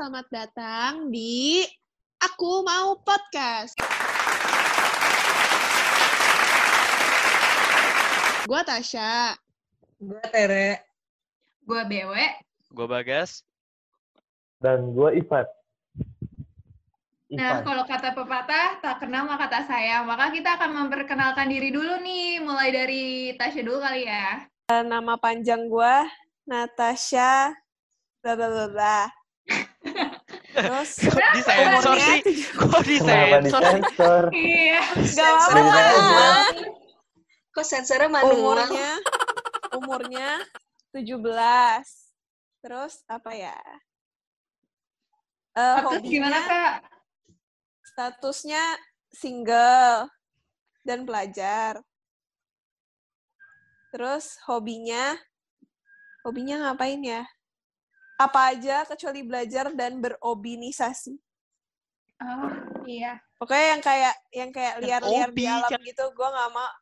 selamat datang di Aku Mau Podcast. Gue Tasya. Gue Tere. Gue BW. Gue Bagas. Dan gue Ivan. Nah, kalau kata pepatah, tak kenal maka tak sayang. Maka kita akan memperkenalkan diri dulu nih, mulai dari Tasya dulu kali ya. Nama panjang gue Natasha bla bla bla bla. Terus Kok disensor umurnya sih? Kok disensor? disensor? Iya. Gak Sensornya apa-apa. Kok sensornya manual? umurnya umurnya 17. Terus apa ya? Eh Terus gimana, Kak? statusnya single dan pelajar. Terus hobinya hobinya ngapain ya? Apa aja kecuali belajar dan berobinisasi. Oh, iya. Pokoknya yang kayak yang kayak liar-liar di alam gitu, gua nggak mau.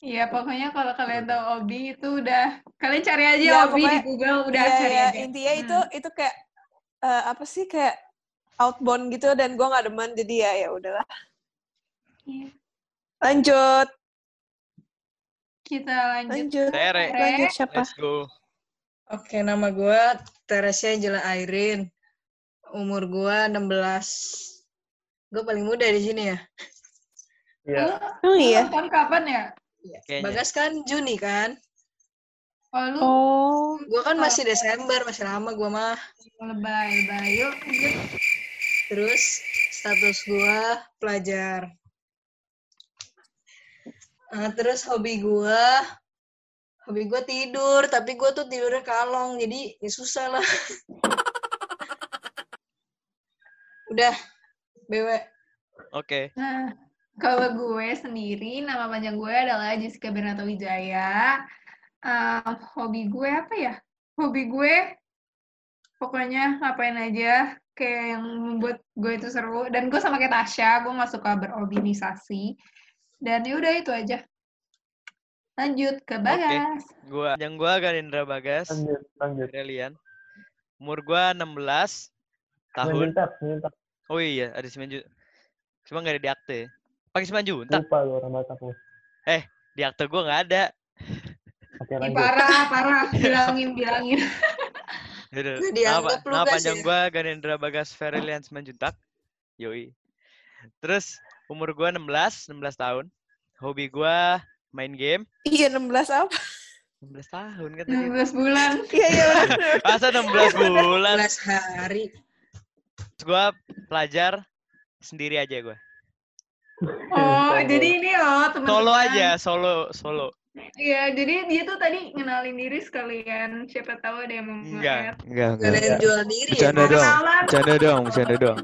Iya, pokoknya kalau kalian tahu Obi itu udah kalian cari aja Iya, Obi di pokoknya- Google udah Iya, cari iya, aja. intinya itu Hmm. itu kayak eh, apa sih kayak outbound gitu dan gua nggak demen jadi ya ya udahlah. Iya. Lanjut, Kita lanjut. lanjut. Tere. Lanjut siapa? Let's go. Oke, nama gue Teresia Jela Airin. Umur gue 16. Gue paling muda di sini ya. Iya. Oh iya. Tahun kapan ya? Kayaknya. Bagas kan Juni kan? Oh, lu Oh, Gue kan masih Desember, masih lama gue mah. lebay, lebay. Yuk. Terus status gue pelajar. Nah, terus hobi gue, hobi gue tidur, tapi gue tuh tidurnya kalong, jadi ya susah lah. Udah, BW. Oke. Nah, kalau gue sendiri, nama panjang gue adalah Jessica Bernata Wijaya. Eh, hobi gue apa ya? Hobi gue pokoknya ngapain aja kayak yang membuat gue itu seru. Dan gue sama kayak Tasya, gue nggak suka berorganisasi. Dan ya udah itu aja. Lanjut ke Bagas. Gua yang gua Ganindra Bagas. Lanjut, lanjut. Brilian. Umur gua 16 tahun. Menyentak, menyentak. Oh iya, ada 9 juta. Cuma nggak ada di akte. Pakai 9 juta. Lupa lu orang Batak lu. Di akte gua nggak ada. Oke, Ih, parah, parah. Bilangin, bilangin. Yaudah, nama, nama panjang gua Ganindra Bagas Ferilian Simanjuntak. Yoi. Terus umur gua 16, 16 tahun. Hobi gua main game. iya 16 apa? 16 tahun kan tadi. 16 bulan. Iya iya. Masa 16 bulan? 11 hari. Terus gua pelajar sendiri aja gua. Oh, Solo. jadi ini loh teman-teman. Solo aja, solo, solo. Iya, jadi dia tuh tadi ngenalin diri sekalian. Siapa tahu ada yang mau Enggak, enggak, Gak ada yang jual diri ya. Bercanda doang. Kenalan. Bercanda doang, bercanda doang.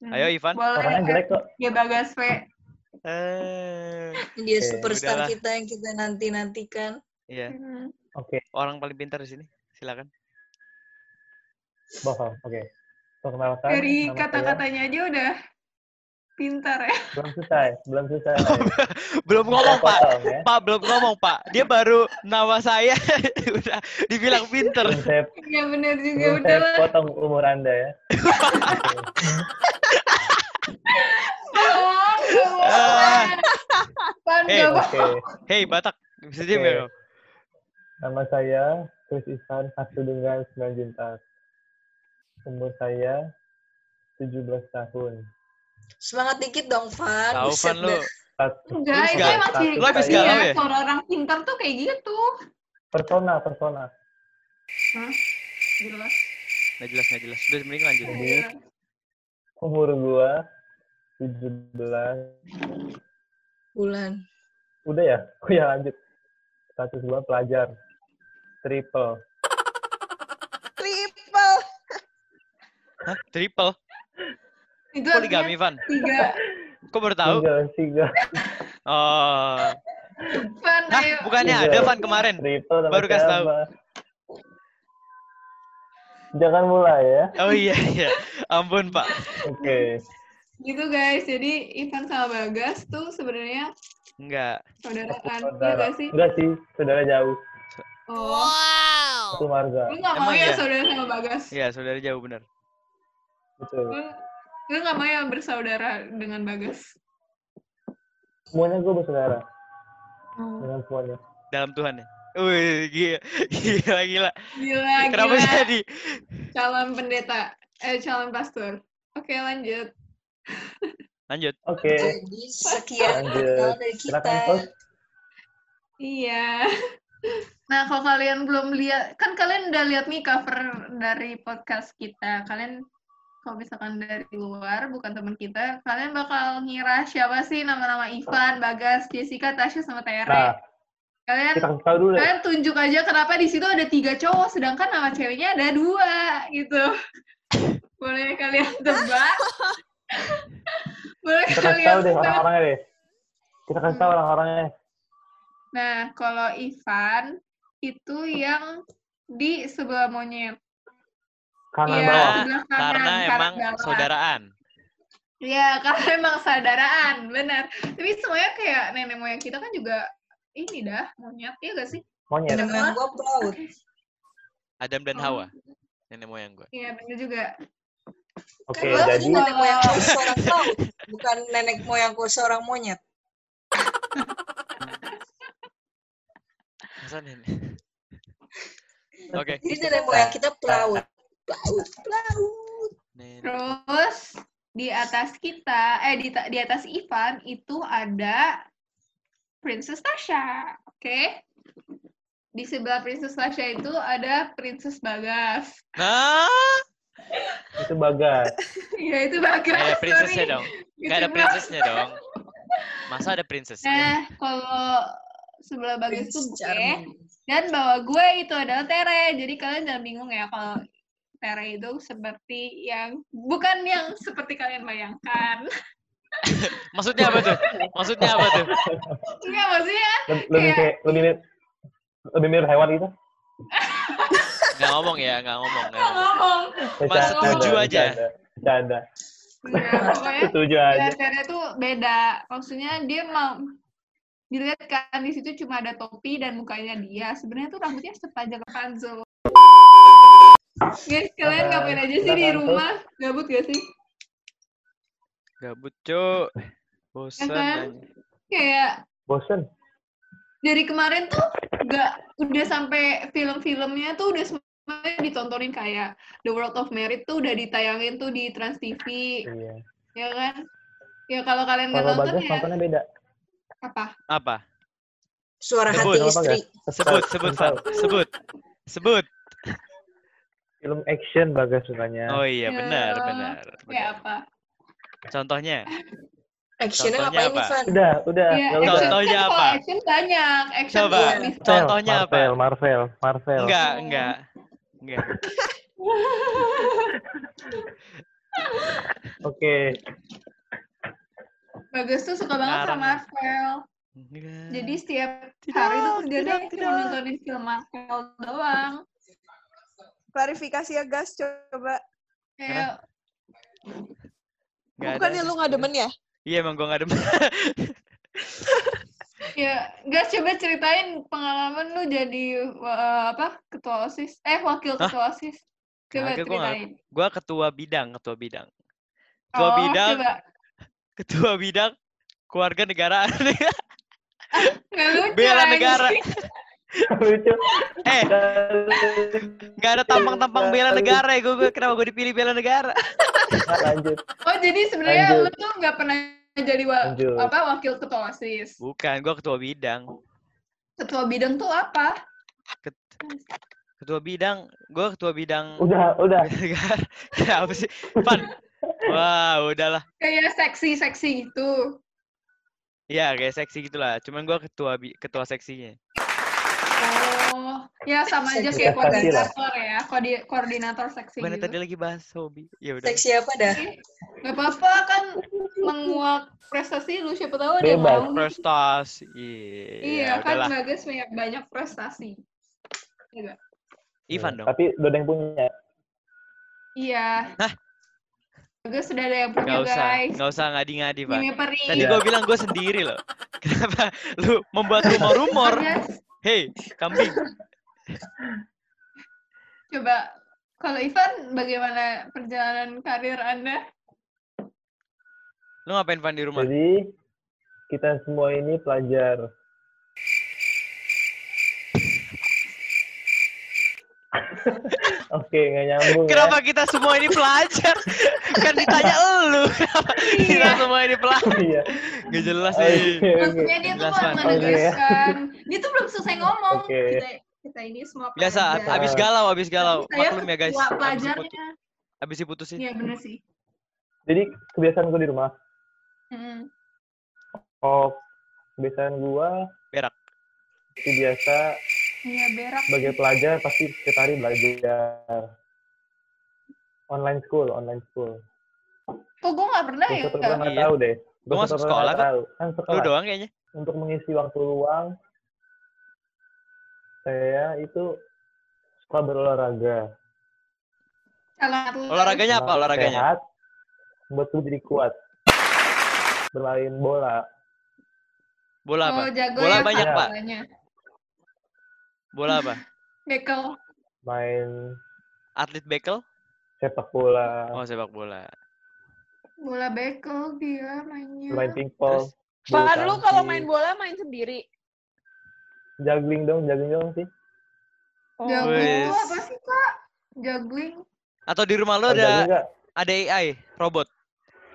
Hmm, Ayo Ivan. Boleh. Orangnya jelek kok. Ya Bagas V. Eh, Dia Oke, superstar udahlah. kita yang kita nanti-nantikan. iya, Hmm. Oke, orang paling pintar di sini. Silakan. bohong. Oke. Perkenalkan. Dari nama saya- kata-katanya aja udah pintar ya. Belum selesai, belum selesai. Belum ngomong, Pak. ya. Pak, belum ngomong, Pak. Dia baru nama saya udah dibilang saya, Iya bener juga udahlah. potong umur Anda ya. Oke. Bohong, nggak bohong. Ah. Pan, Eh, nggak bohong. Oke. Hei, Batak. Bisa diam Oke. ya? Nama saya Chris Ivan Hasu dengan Simanjuntak. Umur saya 17 tahun. Semangat dikit dong, Van. Tahu Van lu. Enggak, itu emang ciri galau ya? Kalau orang pintar tuh kayak gitu. Persona, persona. Hah? Jelas. Nggak jelas, nggak jelas. Udah, mending lanjut. Umur gua 17. Bulan. Udah ya? Oh ya lanjut. Status gua pelajar. Triple. Triple. Hah? Triple? Itu Poligami, Van. tiga. Kok baru tahu? Tiga, tiga. Oh. Van, Hah? ayo. Bukannya Tiga. ada, Van, kemarin? Triple Baru kasih tahu. Jangan mulai ya. Oh iya, iya. Ampun, Pak. Oke. Gitu guys, jadi Ivan sama Bagas tuh sebenarnya Enggak. saudaraan. Iya Saudara. gak sih? Enggak sih, saudara jauh. Oh. Satu marga. Lu gak mau ya iya? saudara sama Bagas? Iya, saudara jauh bener. Betul. Lu, lu gak mau ya bersaudara dengan Bagas? Semuanya gue bersaudara Oh. dengan semuanya. Dalam Tuhan ya. Wih, gila, gila, gila. Gila, Kenapa gila. jadi? Calon pendeta. Eh, calon pastor. Oke, lanjut. Lanjut. Oke, Jadi sekian lanjut. dari kita. Silakan. Iya. Nah, kalau kalian belum lihat, kan kalian udah lihat nih cover dari podcast kita. Kalian kalau misalkan dari luar, bukan teman kita, kalian bakal ngira siapa sih nama-nama Ivan, Bagas, Jessica, Tasya, sama Tere. Nah, kalian kita kasih tahu dulu deh. kalian tunjuk aja kenapa di situ ada tiga cowok, sedangkan nama ceweknya ada dua, gitu. Boleh kalian tebak? Boleh Kita kasih tahu deh orang-orangnya deh. Kita kasih tahu Hmm. orang-orangnya. Nah, kalau Ivan itu yang di sebelah monyet. Kanan Iya, bawah. sebelah kanan, Karena kanan emang bawah. saudaraan. Iya, karena emang saudaraan, benar. Tapi semuanya kayak nenek moyang kita kan juga ini dah, monyet, ya gak sih? Monyet. Nenek moyang gua pelaut. Adam dan Oh. Hawa. Nenek moyang gue. Iya, benar juga. Oke, Kan gua jadi nenek moyangku seorang pelaut, bukan nenek moyangku seorang monyet. Masa nenek? Oke. Jadi nenek moyang kita pelaut. Pelaut, pelaut. Nenek. Terus di atas kita, eh di, di atas Ivan itu ada Princess Tasha, oke? Di sebelah Princess Tasha itu ada Princess Bagas. Nah, itu bagas. Iya itu Bagas. ada princessnya dong. Nggak ada princessnya dong. Masa ada princessnya? Nah, kalau sebelah Bagas itu gue, dan bawah gue itu adalah Tere. Jadi kalian jangan bingung ya kalau Tere itu seperti yang bukan yang seperti kalian bayangkan. Maksudnya apa tuh? Maksudnya apa tuh? Enggak maksudnya Leb- Lebih Kayak- lebih mirip lebih mirip hewan gitu. Nggak ngomong ya, nggak ngomong. Nggak nggak ngomong. ngomong. Mas, setuju aja. Canda. Enggak, pokoknya Setuju ya, aja. Tere tuh beda. Maksudnya dia mau dilihat kan di situ cuma ada topi dan mukanya dia. Sebenarnya tuh rambutnya sepanjang Rapunzel. Guys, kalian Silakan, ngapain aja sih di rumah? Gabut gak sih? Gabut, Cuk. Bosan. Ya kan? Kayak Bosen. dari kemarin tuh nggak udah sampai film-filmnya tuh udah ditontonin kayak The World of Merit tuh udah ditayangin tuh di Trans TV, Iya. ya kan? Ya kalau kalian nggak nonton bagas ya nontonnya beda. apa? Apa? Suara Sebut, hati apa, istri. Sebut, sebut, Van. Sebut. Sebut. Film action bagas sukanya. Oh iya, Ya. benar, benar. Kayak benar. apa? Contohnya? Actionnya Contohnya ngapain apa? Ivan? Udah, udah, Iya, nggak action. Contohnya apa? action banyak. Action Coba. Contohnya apa? Marvel, Marvel, Marvel. Enggak, enggak. Enggak. Oke. Bagus tuh suka banget Ngarang sama ya. Marvel. Enggak. Jadi setiap Tidak, hari tuh kerjanya tidak, cuma nontonin film Marvel doang. Klarifikasi ya, Gas. Coba. Kayak Enggak ada. Bukannya lu nggak demen ya? Iya, emang gua nggak demen. Ya, guys coba ceritain pengalaman lu jadi uh, apa? Ketua OSIS. Eh, wakil Hah? ketua OSIS. Coba gua nggak- ceritain. Gua ketua bidang, ketua bidang. Ketua Oh, bidang, coba. ketua bidang keluarga lucu, Bela negara. Lucu. eh, nggak ada tampang-tampang bela negara ya. Gue kenapa gue dipilih bela negara? Nah, lanjut. Oh, jadi sebenarnya lu tuh nggak pernah jadi wa- Lanjut. apa wakil ketua OSIS. Bukan, gue ketua bidang. Ketua bidang tuh apa? Ketua bidang, gue ketua bidang Udah, udah. Apa sih? Pan. Wah, udahlah. Kayak seksi-seksi gitu. Ya, kayak seksi gitulah. Cuman gue ketua ketua seksinya. Oh, ya sama aja kayak koordinator ya, koordi- koordinator seksi Bukannya gitu. tadi lagi bahas hobi. Ya udah. Seksi apa dah? Gak apa-apa kan menguak prestasi lu siapa tahu ada yang Bebas. mau. Prestasi. Iya Ya, kan udahlah. Bagas banyak banyak prestasi. Iya nggak? Ivan dong. Tapi udah ada yang punya. Iya. Hah? Bagas sudah ada yang punya Nggak usah, guys. nggak usah ngadi-ngadi, Pak. Tadi Iya. gue bilang gue sendiri loh. Kenapa lu membuat rumor-rumor? Hei, kambing. Coba, kalau Ivan, bagaimana perjalanan karir Anda? Lu ngapain Van di rumah? Jadi kita semua ini pelajar. Oke, nggak nyambung Kenapa kita semua ini pelajar? kan ditanya elu. Kenapa kita semua ini ya. pelajar? Iya. Gak jelas Oke, nih. oke. Maksudnya dia tuh Jelas, mau menegaskan. Dia tuh belum selesai ngomong. Oke. Kita, kita ini semua Biasa, pelajar. habis galau, habis galau. Saya Maklum ya guys. pelajarnya. habis diputusin. Iya bener sih. Jadi kebiasaan gue di rumah. Mm. Oh, kebiasaan gua Berak. seperti biasa Iya berak. sebagai pelajar pasti setiap hari belajar. Online school, online school. Kok gue gak pernah ya? Gue pernah nggak Iya. tahu deh. Gua masuk sekolah nggak kok. tahu. Kan Lu sekolah. doang kayaknya. Untuk mengisi waktu luang, saya itu suka berolahraga. Olahraganya apa Olahraga olahraganya? Sehat, buat tubuh jadi kuat. Bermain bola. Bola apa? Oh, jago Bola ya banyak, Pak. Bola apa? Bekel. Main Atlet bekel? sepak bola. Oh, sepak bola. Bola bekel dia mainnya. Main pingpong. Pan, lu kalau main bola main sendiri? Juggling dong, juggling dong sih. Oh. Juggling apa sih, Kak? Juggling? Atau di rumah lu ada ada AI robot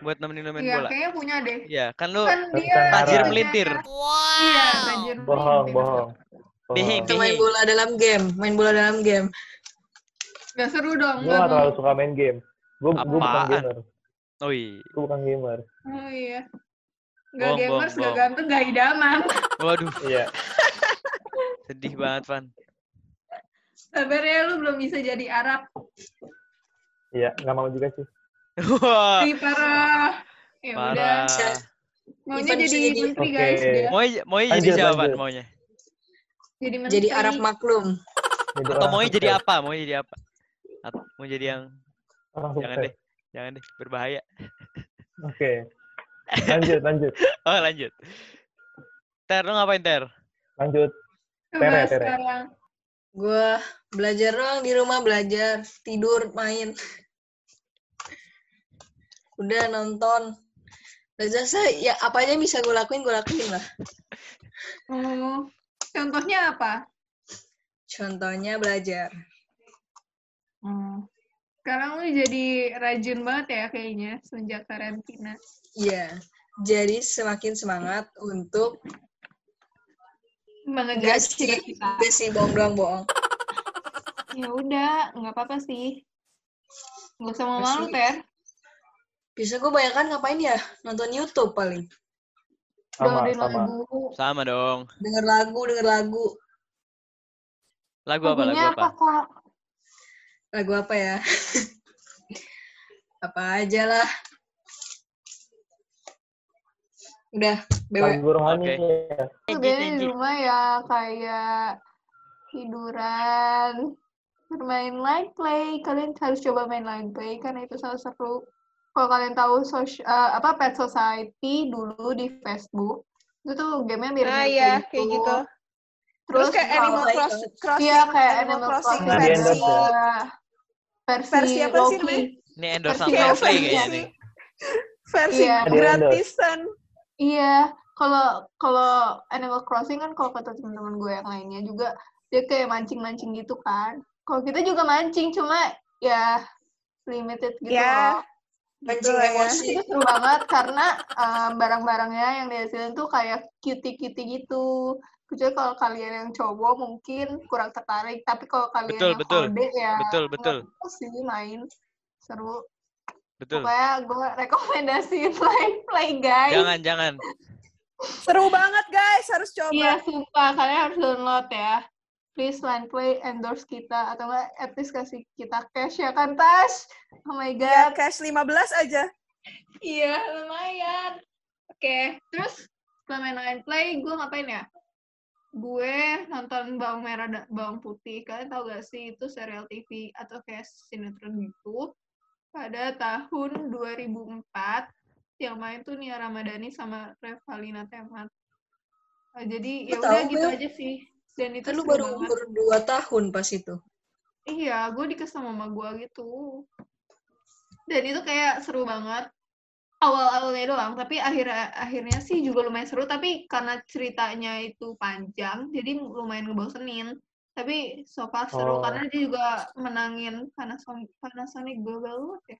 buat nemenin lu main Iya, bola? kayaknya punya deh. Iya, kan lu Kan kan tajir melintir. Iya, tajir Bohong, melintir. bohong. Dihing. Kita main bola dalam game, main bola dalam game. Gak seru dong. Gue gak terlalu suka main game. Gue gue bukan Apaan? gamer. Oh iya. Gue bukan gamer. Oh iya. Gak Bohong, gamers, bohong, gak ganteng, gak idaman. Waduh, Iya. sedih banget, Van. Sabar ya, lu belum bisa jadi Arab. Iya, nggak mau juga sih. Wah, Ih, parah. Ya udah. Maunya jadi jadi- menteri, guys. Mau mau jadi Lanjut, siapa, Van, lanjut. maunya? Jadi menteri. Jadi Arab maklum. Jadi Atau mau jadi apa? Mau jadi apa? Atau mau jadi yang Orang jangan deh. Jangan deh, berbahaya. Oke. Lanjut, lanjut. Oh, lanjut. Ter, lu ngapain, Ter? Lanjut. Tere. sekarang. Gue belajar doang di rumah belajar, tidur, main. Udah nonton. Udah selesai. Ya apa aja yang bisa gue lakuin, gue lakuin lah. Oh, contohnya apa? Contohnya belajar. Hmm. Sekarang lu jadi rajin banget ya kayaknya semenjak karantina. Iya. Jadi semakin semangat untuk Mengejar sih, cita-cita. enggak sih bohong doang bohong. Ya udah, nggak apa-apa sih. Nggak usah mau malu. Per. Bisa gue bayangkan ngapain ya? Nonton YouTube paling. Sama, Dengerin sama. lagu. Sama dong. Denger lagu, denger lagu. Lagu apa? Lagu apa? Kak? Lagu apa ya? apa aja lah. Udah, BW. Lagu rohani Oke. ya. Di rumah ya kayak tiduran, bermain line play. Kalian harus coba main line play karena itu salah seru. Kalau kalian tahu sos- eh, apa Pet Society dulu di Facebook, itu tuh gamenya mirip Nah, iya, kayak gitu. Terus Terus kayak Animal kalau- Cross, Crossing, Iya kayak Animal Animal Crossing Crossing versi? Iya. versi, Versi apa sih Loki. namanya? Ini endorse Versi sama Loki. Play kayaknya nih. versi Iya. Di endorse. gratisan. Iya, kalau kalau Animal Crossing kan kalau kata teman-teman gue yang lainnya juga dia kayak mancing-mancing gitu kan. Kalau kita juga mancing cuma ya limited gitu Ya, loh. Mancing Gitu ya. emosi. Itu seru banget karena eh, barang-barangnya yang dihasilin tuh kayak cutie-cutie gitu. Kecuali kalau kalian yang cowok mungkin kurang tertarik, tapi kalau kalian Betul, yang betul. kode ya Betul, betul. sih main seru. Betul. Pokoknya gue rekomendasiin main play guys. Jangan, jangan. seru banget guys, harus coba. Iya, sumpah. Kalian harus download ya. Please line play endorse kita atau enggak at least kasih kita cash ya kan Tash? Oh my Ya, god. cash 15 aja. Iya, lumayan. Oke, terus setelah main line play, gue ngapain ya? Gue nonton Bawang Merah dan Bawang Putih. Kalian tahu gak sih itu serial TV atau kayak sinetron gitu? Pada tahun 2004 yang main tuh Nia Ramadhani sama Revalina Temat. Eh, jadi ya udah gitu aja sih. Dan itu Kan lu seru baru banget. umur 2 tahun pas itu. Iya, gue dikasih sama mama gue gitu. Dan itu kayak seru banget. Awal-awalnya doang, tapi akhir akhirnya sih juga lumayan seru. Tapi karena ceritanya itu panjang, jadi lumayan ngebosenin. Tapi so far seru Oh. karena dia juga menangin Panasonic, Panasonic Global Award ya.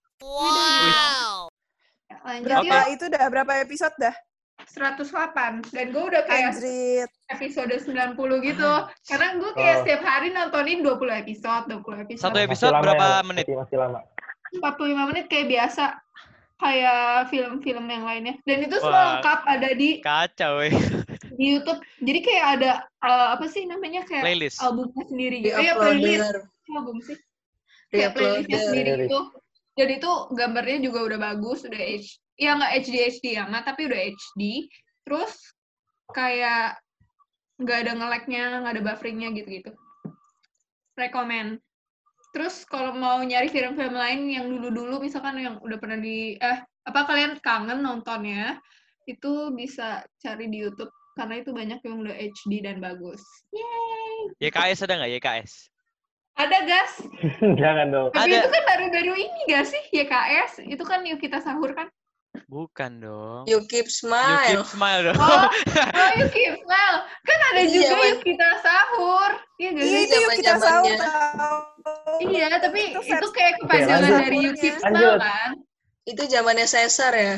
Ya, Lanjut Berapa yuk, itu dah? Berapa episode dah? 108. Dan gue udah kayak Anjrit. episode 90 gitu. Karena gue kayak Oh. setiap hari nontonin 20 episode, 20 episode. Satu Masih episode lama berapa ya, menit? Masih, masih lama. 45 menit kayak biasa. Kayak film-film yang lainnya. Dan itu semua Wah. lengkap ada di, Kacau, weh. di YouTube. Jadi kayak ada, eh, apa sih namanya, kayak Playlist. albumnya sendiri gitu. Iya, playlist. Album sih. Kayak playlistnya sendiri gitu. Jadi itu gambarnya juga udah bagus, udah H, ya nggak HD HD amat, tapi udah HD. Terus kayak nggak ada nge-lag-nya, nggak ada bufferingnya gitu-gitu. Rekomen. Terus kalau mau nyari film-film lain yang dulu-dulu, misalkan yang udah pernah di, eh, apa kalian kangen nontonnya, itu bisa cari di YouTube, karena itu banyak yang udah HD dan bagus. Yeay! YKS ada nggak YKS? Ada, gas. Jangan dong. Tapi Ada. itu kan baru-baru ini gak sih, YKS? Itu kan yuk kita sahur kan? Bukan dong. You keep You smile. keep smile dong. Oh, oh yuk keep smile. Kan ada Iya, juga yuk kita sahur. Iya gak Iya sih? itu yuk kita sahur tau. Iya, tapi Itu itu kayak kepanjangan lanjut. dari yuk keep Lanjut. smile kan? Itu zamannya Caesar ya.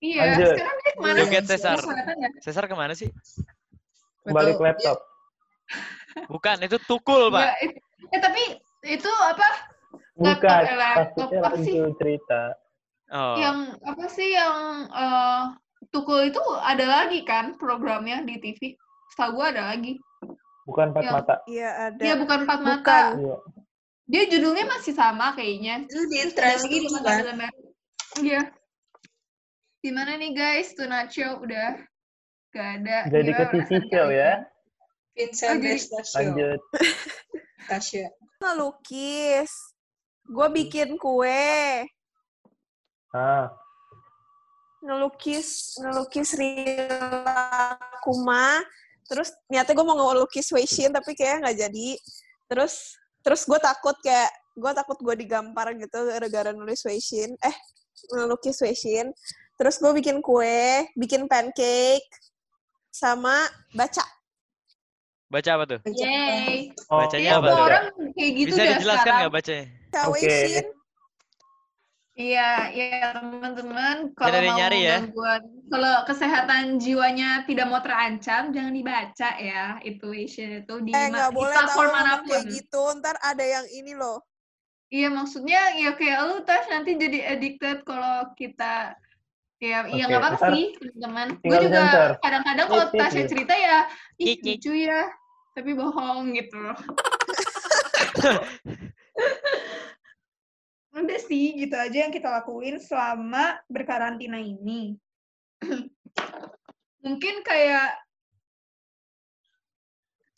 Iya, Lanjut. sekarang dia ke mana? You. Lu kelihatan nggak? Cesar ke mana sih? Ke laptop. Bukan, itu tukul, Pak. Nggak, eh, tapi itu apa? Bukan. Laptop, eh, laptop. Maksudnya sih? lanjut cerita. Oh. Yang apa sih yang eh, Tukul itu ada lagi kan programnya di TV? Setahu gua ada lagi. Bukan empat Yang- mata. Iya ada. Dia bukan empat Bukan. mata. Iya. Dia judulnya masih sama kayaknya. Itu di kan? tabel merah. Iya. Gimana nih guys? Tonight Show udah gak ada. Jadi ke TV show ya. Vincent Oh, jadi-. Lanjut. Tasya. Ngelukis. Gue bikin kue. Ah, Ngelukis, ngelukis Rilakuma. Terus niatnya gue mau ngelukis Weishin tapi kayaknya nggak jadi. Terus terus gue takut kayak gue takut gue digampar gitu gara-gara nulis Weishin. Eh, ngelukis Weishin. Terus gue bikin kue, bikin pancake, sama baca. Baca apa tuh? Yay. oh, Bacanya Iya, apa tuh? orang kayak gitu Bisa dijelaskan nggak bacanya? Baca Oke. Weishin. Iya, iya teman-teman. Kalau mau nyari ya. gangguan, kalau kesehatan jiwanya tidak mau terancam, jangan dibaca ya Intuition itu di, Eh, ma- nggak di boleh platform mana pun. kayak gitu. Ntar ada yang ini loh. Iya, maksudnya ya kayak lu tas nanti jadi addicted kalau kita ya iya Oke, nggak apa-apa sih teman-teman. Gue juga kadang-kadang kalau Tasya cerita ya ih lucu ya, tapi bohong gitu. Udah sih, gitu aja yang kita lakuin selama berkarantina ini. Mungkin kayak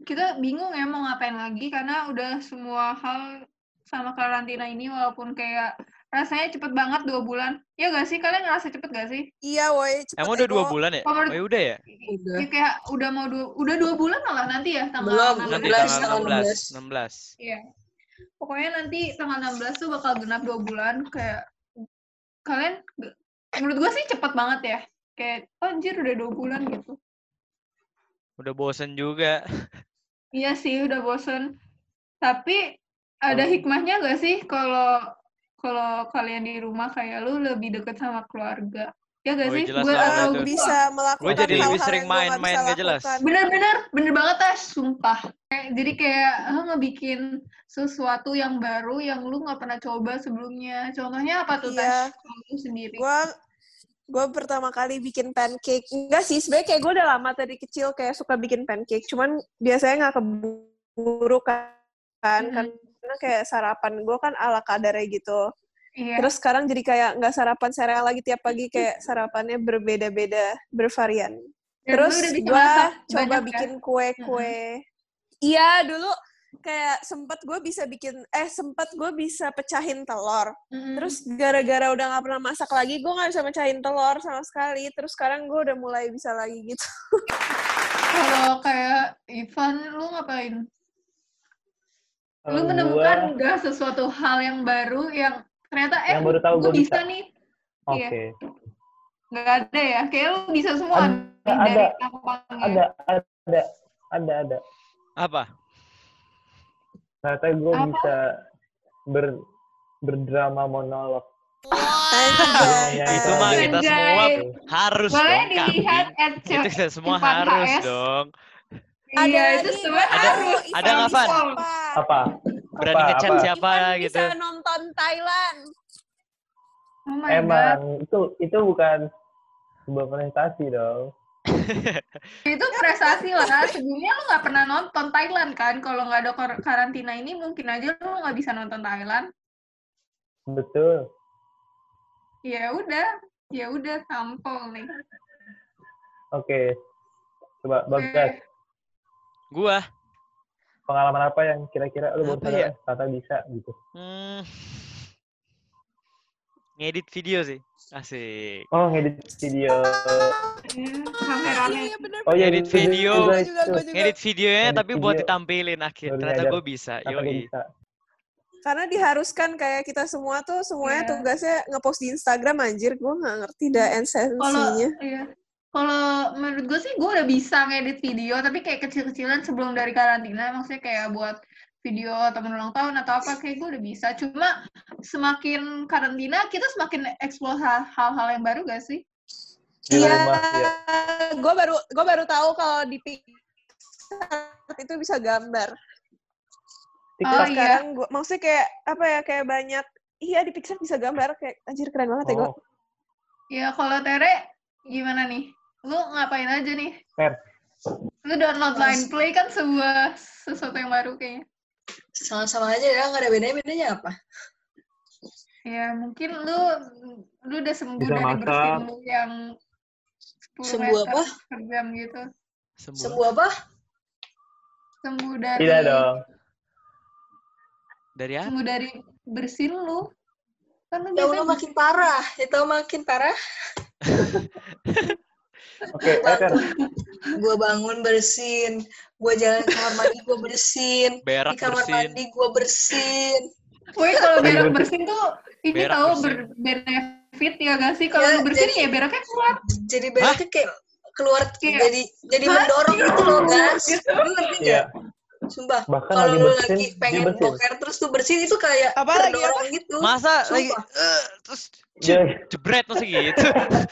kita bingung ya mau ngapain lagi karena udah semua hal sama karantina ini walaupun kayak rasanya cepet banget dua bulan. Ya gak sih? Kalian ngerasa cepet gak sih? Iya, woi. cepet Emang udah dua Ego. bulan ya? Kalau Oh ya udah ya? Udah. Ya kayak udah mau dua, udah dua bulan malah nanti ya tanggal Belum, 16. Nanti 16, tanggal tanggal 16. 16. 16. Iya. Pokoknya nanti tanggal 16 tuh bakal genap dua bulan kayak kalian menurut gue sih cepet banget ya. Kayak oh, anjir udah dua bulan gitu. Udah bosen juga. Iya sih udah bosen. Tapi ada hikmahnya gak sih kalau kalau kalian di rumah kayak lu lebih deket sama keluarga? Ya gak Oh, sih? Gue atau bisa melakukan Gue jadi lebih hal-hal sering yang nggak main-main bisa gak jelas. Bener-bener, bener banget tas, sumpah. Kayak- Jadi kayak lu ngebikin sesuatu yang baru yang lu nggak pernah coba sebelumnya. Contohnya apa tuh Iya. tas? Kalau Lu sendiri. gue gue pertama kali bikin pancake enggak sih sebenarnya kayak gue udah lama dari kecil kayak suka bikin pancake cuman biasanya nggak keburu kan Mhm. karena kayak sarapan gue kan ala kadarnya gitu Iya. terus sekarang jadi kayak nggak sarapan sereal lagi tiap pagi kayak sarapannya berbeda-beda bervarian Dan terus gue coba banyak bikin kue-kue iya dulu kayak sempet gue bisa bikin eh sempet gue bisa pecahin telur Mm-mm. Terus gara-gara udah nggak pernah masak lagi, gue nggak bisa mecahin telur sama sekali. Terus sekarang gue udah mulai bisa lagi gitu. kalau kayak Ivan, lu ngapain? Lu menemukan nggak sesuatu hal yang baru yang ternyata eh Yang baru tahu gue gua bisa. bisa. nih. Oke. Iya. Nggak ada ya? Kayak lu bisa semua Ada, nih ada, dari tampangnya. Ada, ada, ada, ada. Apa? Ternyata gue Apa? bisa ber berdrama monolog. Anjay. Itu Itu mah kita Anjay. semua harus Boleh dong, dilihat at Itu kita semua 4HS. harus dong. Iya, itu semua gua Ada- ada Ivan nggak, Van? siapa. Apa? Berani Apa, ngechat apa? siapa Ivan gitu. bisa nonton Thailand. Oh my god. Emang itu itu bukan sebuah prestasi dong. Itu prestasi lah. Sebelumnya lu nggak pernah nonton Thailand kan? Kalau nggak ada kar- karantina ini mungkin aja lu nggak bisa nonton Thailand. Betul. Ya udah, ya udah tampol nih. Oke. Coba Oke. Bagas, Gua, pengalaman apa yang kira-kira lu baru ya? ternyata bisa gitu. hmm, ngedit video sih. Asik. Oh, ngedit video. Ya, Kameranya. Iya, bener. Oh iya, Ngedit itu video. Ngedit videonya Ngedit tapi buat ditampilin akhir. Baru Ternyata gue bisa. Yoi. bisa. Karena diharuskan kayak kita semua tuh semuanya Iya. tugasnya ngepost di Instagram anjir. Gue nggak ngerti dah Kalau esensinya. iya. Kalau menurut gue sih gue udah bisa ngedit video, tapi kayak kecil-kecilan sebelum dari karantina, maksudnya kayak buat video temen ulang tahun atau apa, kayak gue udah bisa. Cuma semakin karantina, kita semakin hal- hal-hal yang baru gak sih? Iya, rumah ya. gue baru gue baru tahu kalau di Pixar itu bisa gambar. TikTok. Oh, iya. Sekarang gua maksudnya kayak apa ya kayak banyak iya di Pixar bisa gambar kayak anjir keren banget ya gue. Oh, Ya kalau Tere, gimana nih? Lu ngapain aja nih? Ter. Lu download Line Play kan sebuah sesuatu yang baru kayaknya. Sama-sama aja ya, nggak ada bedanya. Bedanya apa? Ya mungkin lu lu udah sembuh Bisa dari masak. bersin lu yang 10 Sembuh meter apa? per jam gitu. Sembuh. Sembuh apa? Sembuh dari Tidak dong. Dari apa? sembuh dari bersin lu. Kan lu Ya Allah makin parah. Itu makin parah. Oke, eh, Ter. Gue bangun bersin. Gue jalan ke kamar mandi gue bersin. Berak Di kamar bersin. mandi gue bersin. Woi kalau berak bersin. bersin tuh ini Berak tahu bersin. berbenefit ya gak sih? Kalau Ya, bersin jadi- ya beraknya keluar. Jadi beraknya kayak keluar Iya. jadi jadi Hah? mendorong gitu loh guys. Gitu. Lu ngerti Iya. Sumpah. Bahkan Kalau lagi lu bersin, lagi pengen bersin. boker terus tuh bersin itu kayak Apa lagi, terdorong gitu. Masa lagi Sumpah. eh, terus Dia jebret masa gitu.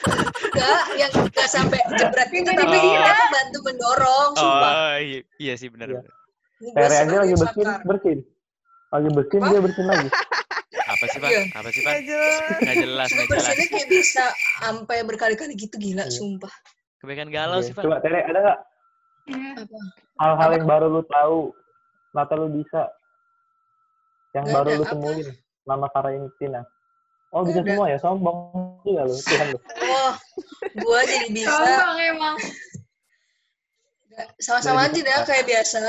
Enggak, yang enggak sampai jebret gitu Nggak tapi dikira. dia bantu mendorong, sumpah. Oh, iya, iya sih benar. Iya. Tere aja lagi ya, bersin, Sakar. bersin. Lagi bersin, Apa? dia bersin lagi. Apa sih, Pak? Iya. Apa sih, Pak? Gak jelas. Nggak jelas, Cuma nggak jelas. bersinnya kayak bisa sampai berkali-kali gitu gila, Iya. sumpah. Kebanyakan galau sih, Pak. Coba Tere, ada nggak Iya. Apa? hal-hal yang baru lu tahu, ternyata lu bisa, yang Nggak baru lu apa? temuin, nama karantina. Oh, bisa semua ya? Sombong juga lu, Tuhan lu. Oh, gua jadi bisa Gampang emang. sama-sama aja dah bisa. kayak biasa.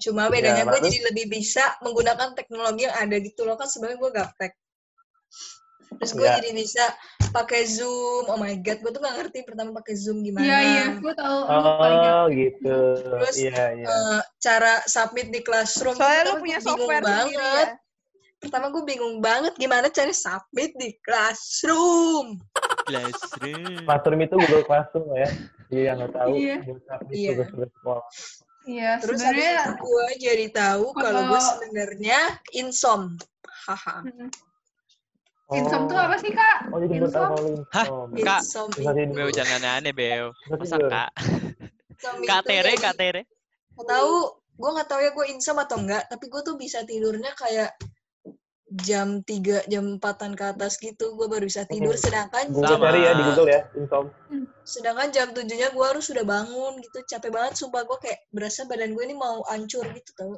Cuma bedanya gue jadi lebih bisa menggunakan teknologi yang ada gitu loh kan sebenarnya gue gaptek. Terus gue Iya. jadi bisa pakai Zoom. Oh my god, gue tuh gak ngerti pertama pakai Zoom gimana. Iya iya, gue tahu lu paling Oh, gitu. Terus, Iya, iya. Eh, cara submit di classroom. Soalnya lu punya software sendiri banget. ya. Pertama gue bingung banget gimana cara submit di classroom. Classroom. Classroom itu Google Classroom ya. Dia yang nggak tahu. Iya. Iya. Iya, Terus itu gue jadi tahu kalau gue sebenarnya insom. Haha. Hmm. Insom tuh apa sih, Kak? Oh, Insom? Hah? insom. Kak. Beo jangan aneh-aneh, Beo. Masa. Kak? Insom Kak Tere, Kak Tere. Gak tahu, gue nggak tahu ya gue insom atau enggak, tapi gue tuh bisa tidurnya kayak jam 3, jam 4-an ke atas gitu, gue baru bisa tidur, Hmm. sedangkan Sama. cari ya di Google ya, insom. sedangkan jam 7-nya gue harus sudah bangun gitu, capek banget, sumpah gue kayak berasa badan gue ini mau hancur gitu tau.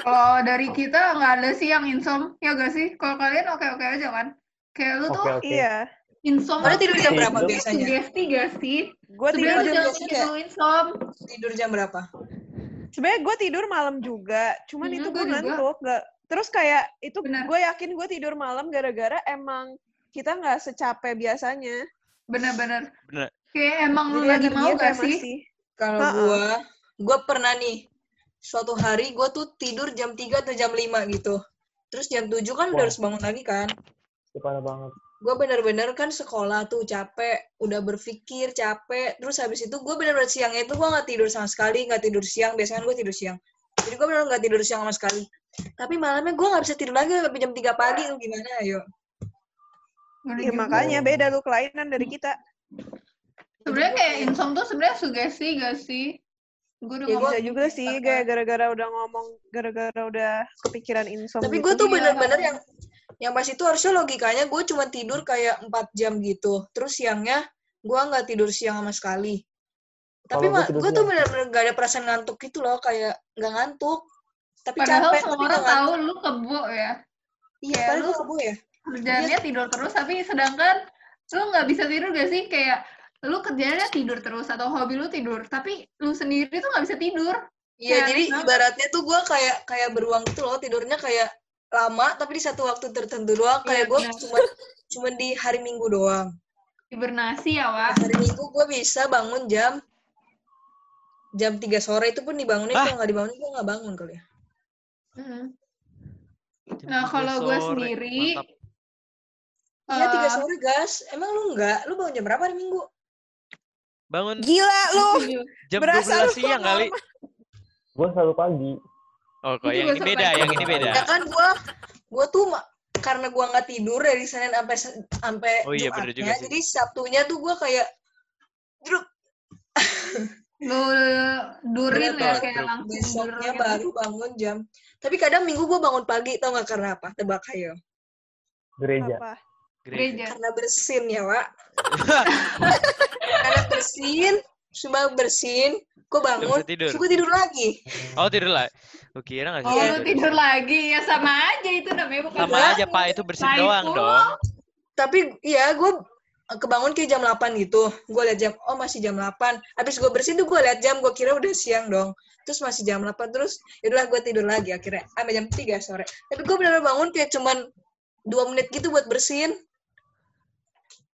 Kalau dari kita nggak ada sih yang insom, ya gak sih? Kalau kalian oke-oke aja kan? Kayak lu tuh oke. Iya. insom Mana tidur jam Iya, berapa biasanya? sugesti gak sih? Gue tidur jam gitu insom. Tidur jam berapa? Sebenarnya gue tidur malam juga, cuman Hmm, itu gue ngantuk. Gak. Terus kayak itu gue yakin gue tidur malam gara-gara emang kita nggak secapek biasanya. Bener-bener. Bener. Kayak emang lu Jadi lagi mau gak sih? Kalau gue, gue pernah nih suatu hari gue tuh tidur jam 3 atau jam 5 gitu. Terus jam 7 kan udah Wah. harus bangun lagi kan. Parah banget. Gue bener-bener kan sekolah tuh capek, udah berpikir capek. Terus habis itu gue bener-bener siangnya itu gue nggak tidur sama sekali, nggak tidur siang. Biasanya gue tidur siang. Jadi gue bener-bener nggak tidur siang sama sekali. Tapi malamnya gue nggak bisa tidur lagi sampai jam 3 pagi tuh gimana ayo. Ya makanya beda lu kelainan dari kita. Sebenarnya kayak insom tuh sebenarnya sugesti gak sih? Gue udah Ya, ngomong Bisa juga sih, kayak gara-gara udah ngomong, gara-gara udah kepikiran insom. Tapi gitu. gue tuh Iya. bener-bener yang yang pas itu harusnya logikanya gue cuma tidur kayak 4 jam gitu. Terus siangnya gue nggak tidur siang sama sekali. Tapi gue tuh bener-bener gak ada perasaan ngantuk gitu loh, kayak nggak ngantuk. Tapi Padahal capek, semua tapi orang tahu lu kebo ya. Iya, kayak padahal lu- kebu ya. Kerjaannya tidur terus, tapi sedangkan lu nggak bisa tidur gak sih? Kayak lu kerjanya tidur terus atau hobi lu tidur, tapi lu sendiri tuh nggak bisa tidur. Iya, Kayak jadi kenapa? ibaratnya tuh gue kayak kayak beruang gitu loh, tidurnya kayak lama tapi di satu waktu tertentu doang. Kayak Iya, gue benar. cuma cuma di hari Minggu doang. Hibernasi ya, Wak. Hari Minggu gue bisa bangun jam jam 3 sore itu pun dibangunin Ah. kalau nggak dibangunin gue nggak bangun kali ya. Mm. Jam Nah, 3 kalau gue sendiri, mantap. Iya tiga Eh, sore gas. Emang lu nggak? Lu bangun jam berapa hari Minggu? Bangun Gila lu, jam berasa 12 lu siang kali. Gue selalu pagi. Oh, kok Itu yang ini beda, yang ini beda. Ya kan gua gua tuh ma- karena gua nggak tidur dari Senin sampai sampai Oh iya, bener juga Jumatnya, sih. jadi Sabtunya tuh gua kayak druk lu durin ya, kayak langsung besoknya baru bangun jam. Tapi kadang Minggu gua bangun pagi tau nggak karena apa? Tebak ayo. Gereja. Apa? gereja. Karena bersin ya, Wak. karena bersin, cuma bersin, gua bangun, tidur. terus gua tidur lagi. Oh, tidur lah. Gue kira nggak Oh, sih lu tidur lagi. Ya sama aja itu namanya bukan Sama tidur. aja, Pak. Itu bersin doang dong. tapi iya gue kebangun kayak jam 8 gitu gue liat jam oh masih jam 8 habis gue bersih tuh gue liat jam gue kira udah siang dong terus masih jam 8 terus yaudahlah gue tidur lagi akhirnya sampai jam 3 sore tapi gue benar bangun kayak cuman dua menit gitu buat bersihin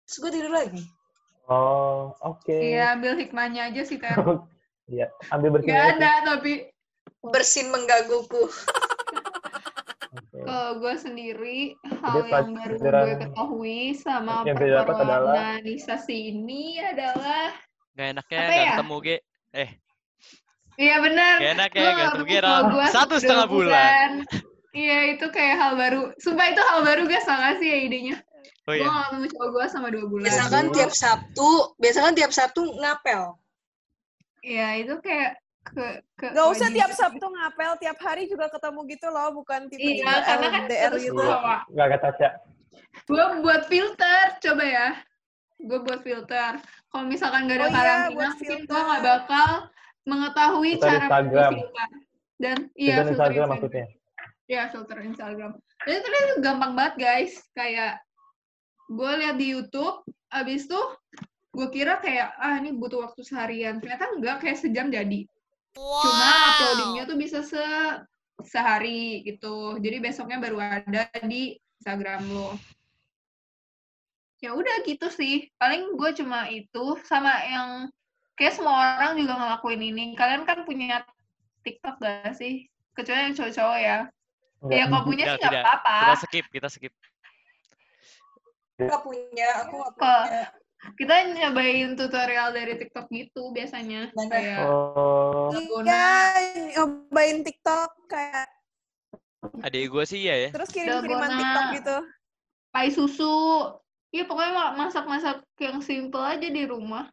terus gue tidur lagi Oh, oke. Iya, ambil hikmahnya aja sih, Ter. Iya, ambil bersih. Gak ada, tapi bersin menggangguku Oke. kalau gue sendiri, hal Jadi yang baru gue ketahui sama yang perkoronanisasi ini adalah Gak enaknya Apa gak ya? ketemu Ge. Eh, Iya benar. gak enak ya Lu gak ketemu Ge satu setengah bulan. Iya itu kayak hal baru. Sumpah itu hal baru guys, makasih ya idenya. Oh Gue iya. gak ketemu cowok gue sama dua bulan. biasa kan tiap Sabtu biasa kan tiap Sabtu ngapel Iya itu kayak ke ke Gak usah wajib- tiap Sabtu ngapel, tiap hari juga ketemu gitu loh, bukan tipe Iya, karena kan LDR terus gitu. Iya. Nggak kata Caca. Gue buat filter, coba ya. Gue buat filter. Kalau misalkan gak ada Oh iya, karantina, buat mungkin gue gak bakal mengetahui Filter cara Instagram. filter. Dan Iya, iya filter Instagram Instagram. maksudnya. Iya, filter Instagram. Dan itu ternyata gampang banget, guys. Kayak gue lihat di YouTube, abis itu gue kira kayak, ah ini butuh waktu seharian. Ternyata enggak, kayak sejam jadi. Cuma uploadingnya tuh bisa se sehari gitu. Jadi besoknya baru ada di Instagram lo. Ya udah gitu sih. Paling gue cuma itu sama yang kayak semua orang juga ngelakuin ini. Kalian kan punya TikTok gak sih? Kecuali yang cowok-cowok ya. Ya kalau punya sih nggak apa-apa. Kita skip, kita skip. Nggak punya aku nggak punya Kita nyobain tutorial dari TikTok gitu biasanya. Kayak Oh. Iya, nyobain TikTok kayak Adik gue sih iya ya. terus kirim-kiriman Dalgona. TikTok gitu. pai susu. Iya pokoknya ma- masak-masak yang simple aja di rumah.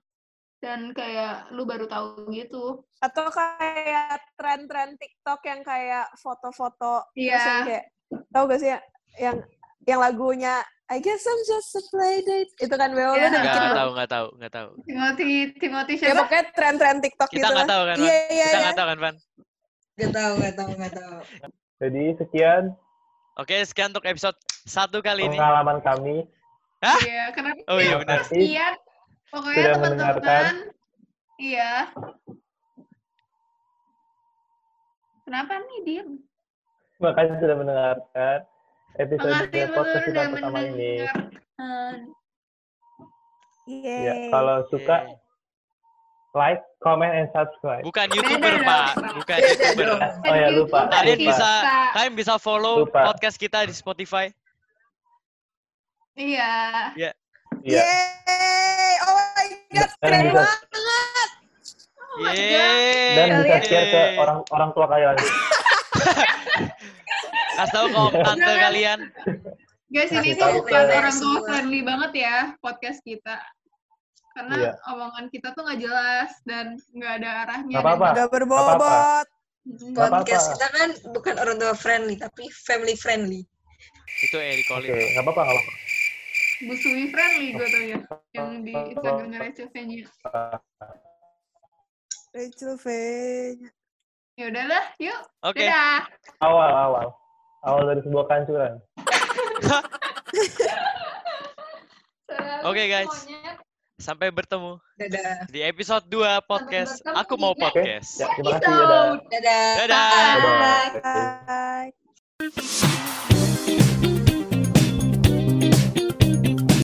Dan kayak lu baru tahu gitu. Atau kayak tren-tren TikTok yang kayak foto-foto Iya. yang kayak tau gak sih ya yang yang lagunya I guess I'm just a playdate itu kan Beo lu Iya. udah bikin Nggak belum? tahu, nggak tahu, nggak tahu. Timothy, Timothy Ya siapa? pokoknya tren-tren TikTok Kita gitu nggak lah. tahu kan, Van? Iya iya Kita iya. nggak tahu kan, Van? nggak tahu nggak tahu nggak tahu jadi sekian Oke, sekian untuk episode satu kali ini. pengalaman kami. Iya, kenapa Oh iya benar. Sekian? Pokoknya Sudah teman-teman, mendengarkan. iya. Kenapa nih diem? Terima kasih sudah mendengarkan episode Makasih podcast kita udah pertama ini. Yeay. Ya, kalau suka like, comment, and subscribe. Bukan YouTuber, Pak. Bukan Beda YouTuber. dong. Oh ya, lupa. Kalian lupa. bisa kalian bisa follow Lupa. podcast kita di Spotify. Iya. Iya. Yeay! Oh my god, Dan keren bisa, banget. Oh my God. Dan bisa share ke orang orang tua kalian. Kasih tahu ke om tante Jangan. kalian. Guys, ini tuh bukan orang tua friendly banget ya podcast kita. Karena Iya. omongan kita tuh nggak jelas dan nggak ada arahnya. Nggak apa-apa. Gak berbobot. Podcast apa-apa. kita kan bukan orang tua friendly, tapi family friendly. Itu Eric Oke, Colin. nggak apa-apa, nggak apa-apa. Busui friendly gue tuh ya. Yang di Instagram recevenya. Rachel V. Ya udahlah, yuk. Oke. Dadah. Awal, awal. Awal dari sebuah kancuran. Oke, guys. Semuanya. Sampai bertemu Dadah. di episode 2 podcast Aku Mau Podcast. Ya, terima kasih. Dadah. Episode. Dadah. Dadah. Dadah. Bye.